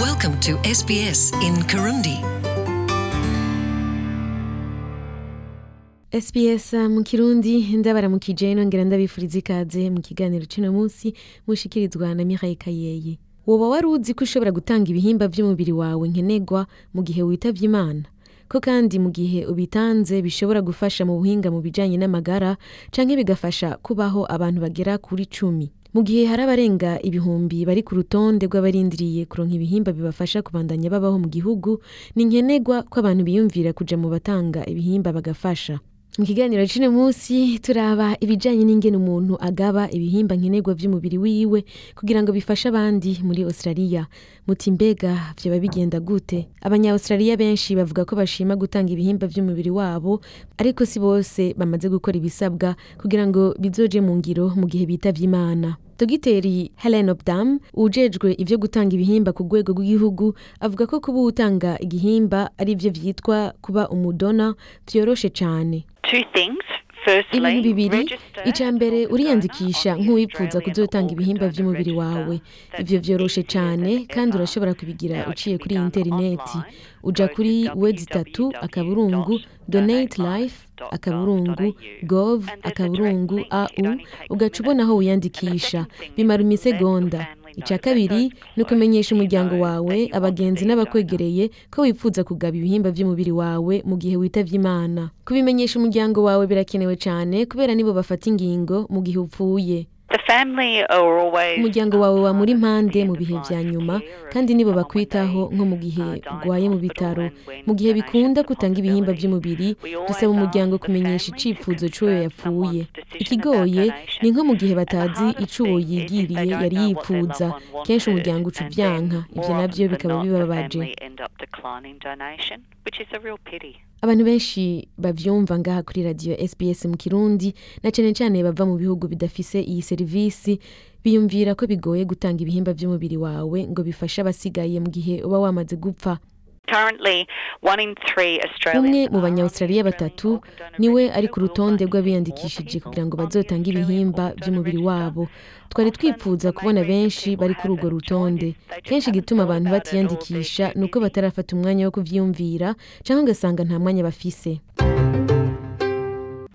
Welcome to SBS in Kirundi. SBS mu kirundi ndabaramukije nongera ndabifuriza ikaze mu kiganiro c'uno munsi mushikirizwa na Mireille Kayeye. Woba wari uzi ko ushobora gutanga ibihimba vy'umubiri wawe nkenerwa mu gihe witavye imana. Ko kandi mu gihe ubitanze bishobora gufasha mu buhinga mu bijanye n'amagara canke bigafasha kubaho abantu bagera kuri cumi. Mu gihe hari abarenga ibihumbi bari ku rutonde rw'abarindiriye kuronka ibihimba bibafasha kubandanya babaho mu gihugu ni nkenerwa ko abantu biyumvira kuja mu batanga ibihimba bagafasha. Mu kiganiro c'uno munsi turaba ibijanye n'ingene umuntu agaba ibihimba nkenerwa vy'umubiri wiwe kugira ngo bifashe abandi muri Australia. Muti mbega vyoba bigenda gute? abanya-Australia benshi bavuga ko bashima gutanga ibihimba vy'umubiri wabo ariko si bose bamaze gukora ibisabwa kugira ngo bizoje mu ngiro mu gihe bitavye imana. Dogiteri helen obdam ujejwe ivyo gutanga ibihimba ku rwego rw'igihugu avuga ko kuba utanga igihimba ari vyo vyitwa kuba umudona vyoroshe cane. Ibintu bibiri ica mbere uriyandikisha nk'uwipfuza kuzotanga Organ ibihimba Register. wawe. as cane ever. kandi urashobora kubigira uciye kuri interineti to kuri wezi itatu akaburungu donate life akaburungu gov akaburungu au. ugaca ubona aho wiyandikisha. bimara imisegonda ica kabiri ni ukumenyesha umuryango wawe abagenzi n'abakwegereye ko wifuza kugaba ibihimba vy'umubiri wawe mu gihe witavye imana. Kubimenyesha umuryango wawe birakenewe cane kubera nibo bafata ingingo mu gihe upfuye. Umuryango wawe of the impande mu bihe vya nyuma kandi nibo bakwitaho nko mu gihe urwaye mu bitaro mu gihe bikunda donation's a gutanga ibihimba always dusaba umuryango kumenyesha c'uwo confirm yapfuye. ikigoye ni nko mu gihe batazi hardest ico uwo thing is if they yigiriye yari yipfuza. kenshi umuryango uca navyo often than bikaba bibabaje. Abantu benshi bavyumva ngaha kuri radio SBS mu Kirundi na cane cane bava mu bihugu bidafise iyi serivisi biyumvira ko bigoye gutanga ibihimba vy'umubiri wawe ngo bifashe abasigaye mu gihe uba wamaze gupfa. Umwe mu Australian batatu ni we ari ku rutonde rw'abiyandikishije kugira ngo bazotange ibihimba Register. wabo twari the kubona benshi bari kuri urwo rutonde kenshi igituma abantu batiyandikisha nuko busy. batarafata umwanya wo kuvyiyumvira canke ugasanga nta mwanya bafise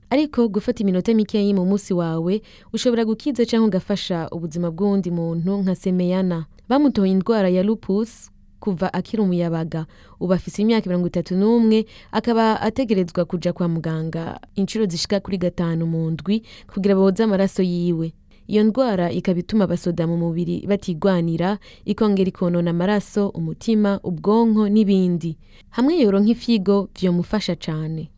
ariko gufata iminota mikeyi mu munsi wawe ushobora gukiza canke ugafasha ubuzima bw'uwundi muntu nka semeyana bamutoye indwara ya lupus kuva akiri umuyabaga. Ubu afise imyaka mirongo itatu n'umwe akaba ategerezwa kuja kwa muganga inshuro zishika kuri gatanu mu ndwi kugira boze amaraso yiwe. Iyo ndwara ikaba ituma abasoda mu mubiri batigwanira ikongera ikonona amaraso umutima ubwonko n'ibindi. Hamwe yoronka ifyigo vyomufasha cane.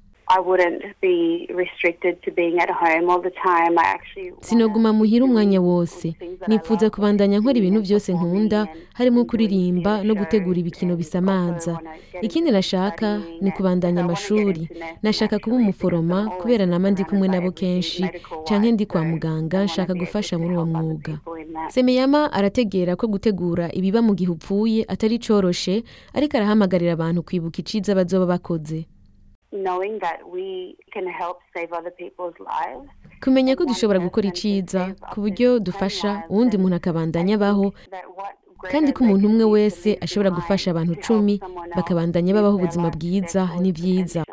Sinoguma muhira umwanya wose. Nifuza kubandanya nkora ibintu vyose nkunda harimo kuririmba no gutegura ibikino bisamaza ikindi nashaka ni kubandanya amashuri. Nashaka kuba umuforoma kubera nama ndi kumwe nabo kenshi canke ndi kwa muganga nshaka gufasha muri uwo mwuga. Semeyama arategera ko gutegura ibiba mu gihe upfuye atari coroshe ariko arahamagarira abantu kwibuka iciza bazoba bakoze. Kumenya ko dushobora gukora iciza ku buryo dufasha uwundi muntu akabandanya abaho. kandi ko umuntu umwe wese ashobora gufasha abantu cumi bakabandanya babaho ubuzima bwiza ni vyiza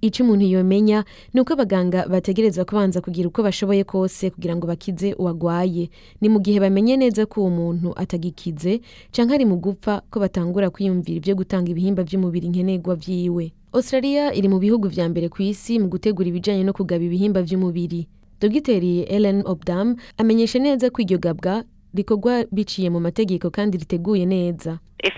ico umuntu yomenya ni uko abaganga bategerezwa kubanza kugira uko bashoboye kose kugira ngo bakize uwagwaye. Ni mu gihe bamenye neza ko uwo muntu atagikize canke ari mu gupfa ko batangura kwiyumvira ivyo gutanga ibihimba vy'umubiri nkenerwa vyiwe. Australia iri mu bihugu vya mbere ku isi mu gutegura ibijanye no kugaba ibihimba vy'umubiri. Dogiteri ellen obdam amenyesha neza ko iryo gabwa rikorwa biciye mu mategeko kandi riteguye neza. If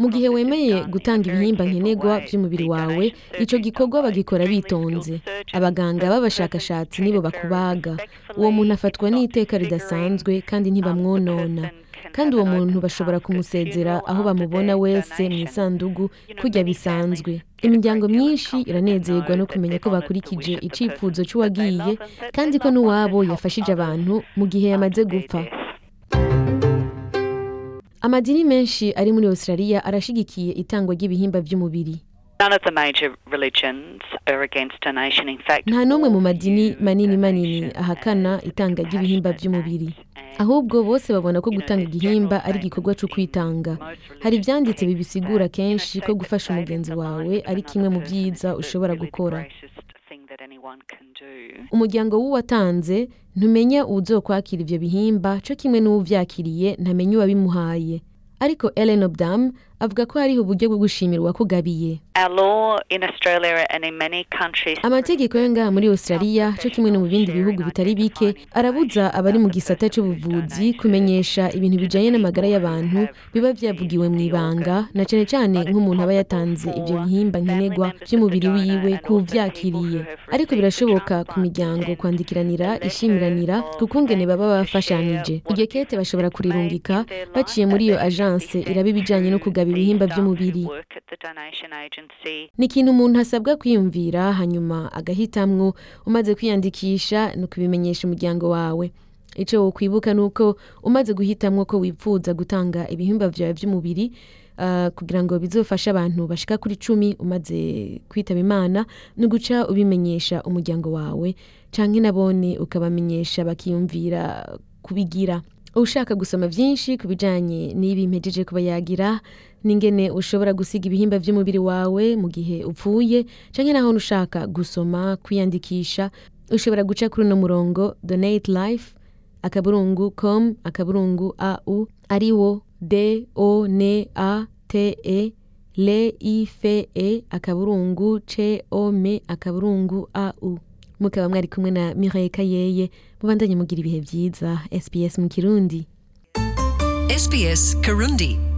mu gihe wemeye gutanga ibihimba nkenerwa The wawe is gikorwa bagikora bitonze. abaganga b'abashakashatsi nibo bakubaga. uwo muntu afatwa n'iteka ridasanzwe kandi ntibamwonona. kandi uwo muntu bashobora kumusezera aho bamubona wese mu kurya many bisanzwe. imiryango myinshi iranezerwa no kumenya ko bakurikije and that kandi ko n'uwabo yafashije abantu mu gihe yamaze gupfa. Amadini menshi ari muri australia arashigikiye itangwa ry'ibihimba fact, nta n'umwe mu madini manini manini ahakana itanga ry'ibihimba by'umubiri ahubwo bose babona ko gutanga igihimba ari igikorwa cyo kwitanga. Hari ibyanditse bibisigura kenshi ko gufasha umugenzi wawe ari kimwe mu byiza ushobora gukora. Umuryango w'uwatanze ntumenya uwuzokwakira ibyo bihimba cyo kimwe n'uwubyakiriye ntamenya uwabimuhaye. Ariko ellen obdam avuga ko hariho uburyo bwo gushimira uwakugabiye amategeko yo ngaha muri australia cyo kimwe no mu bindi bihugu bitari bike arabuza abari mu gisata cy'ubuvuzi kumenyesha ibintu bijyanye n'amagara y'abantu biba byavugiwe mu ibanga na cyane cyane nk'umuntu aba yatanze ibyo bihimba nkenerwa by'umubiri wiwe ku byakiriye ariko birashoboka ku miryango kwandikiranira ishimiranira ku kungene baba bafashanije. Iryo kete bashobora kurirungika baciye muri iyo agence iraba ibijyanye no kugaba ibihimba by'umubiri ni ikintu umuntu asabwa kwiyumvira hanyuma agahitamwo. Umaze kwiyandikisha ni ukubimenyesha umuryango wawe. Icyo wokwibuka ni uko umaze guhitamwo ko wifuza gutanga ibihimba byawe by'umubiri ah, kugira ngo bizofashe abantu bashika kuri cumi umaze kwitaba imana ni uguca ubimenyesha umuryango wawe. Canke nabone ukabamenyesha bakiyumvira kubigira. Ushaka gusoma byinshi ku bijyanye n'ibi mpejeje kuba yagira n'ingene ushobora gusiga ibihimba by'umubiri wawe mu gihe upfuye cyangwa naho ushaka gusoma kwiyandikisha ushobora guca kuri uno murongo donate life akaburungu com akaburungu au ari wo d o n a t e le i f e akaburungu c o m akaburungu au. Mukaba mwari kumwe na Mireille Kayeye mubandanye mugira ibihe byiza. SBS mu Kirundi. SBS Kirundi.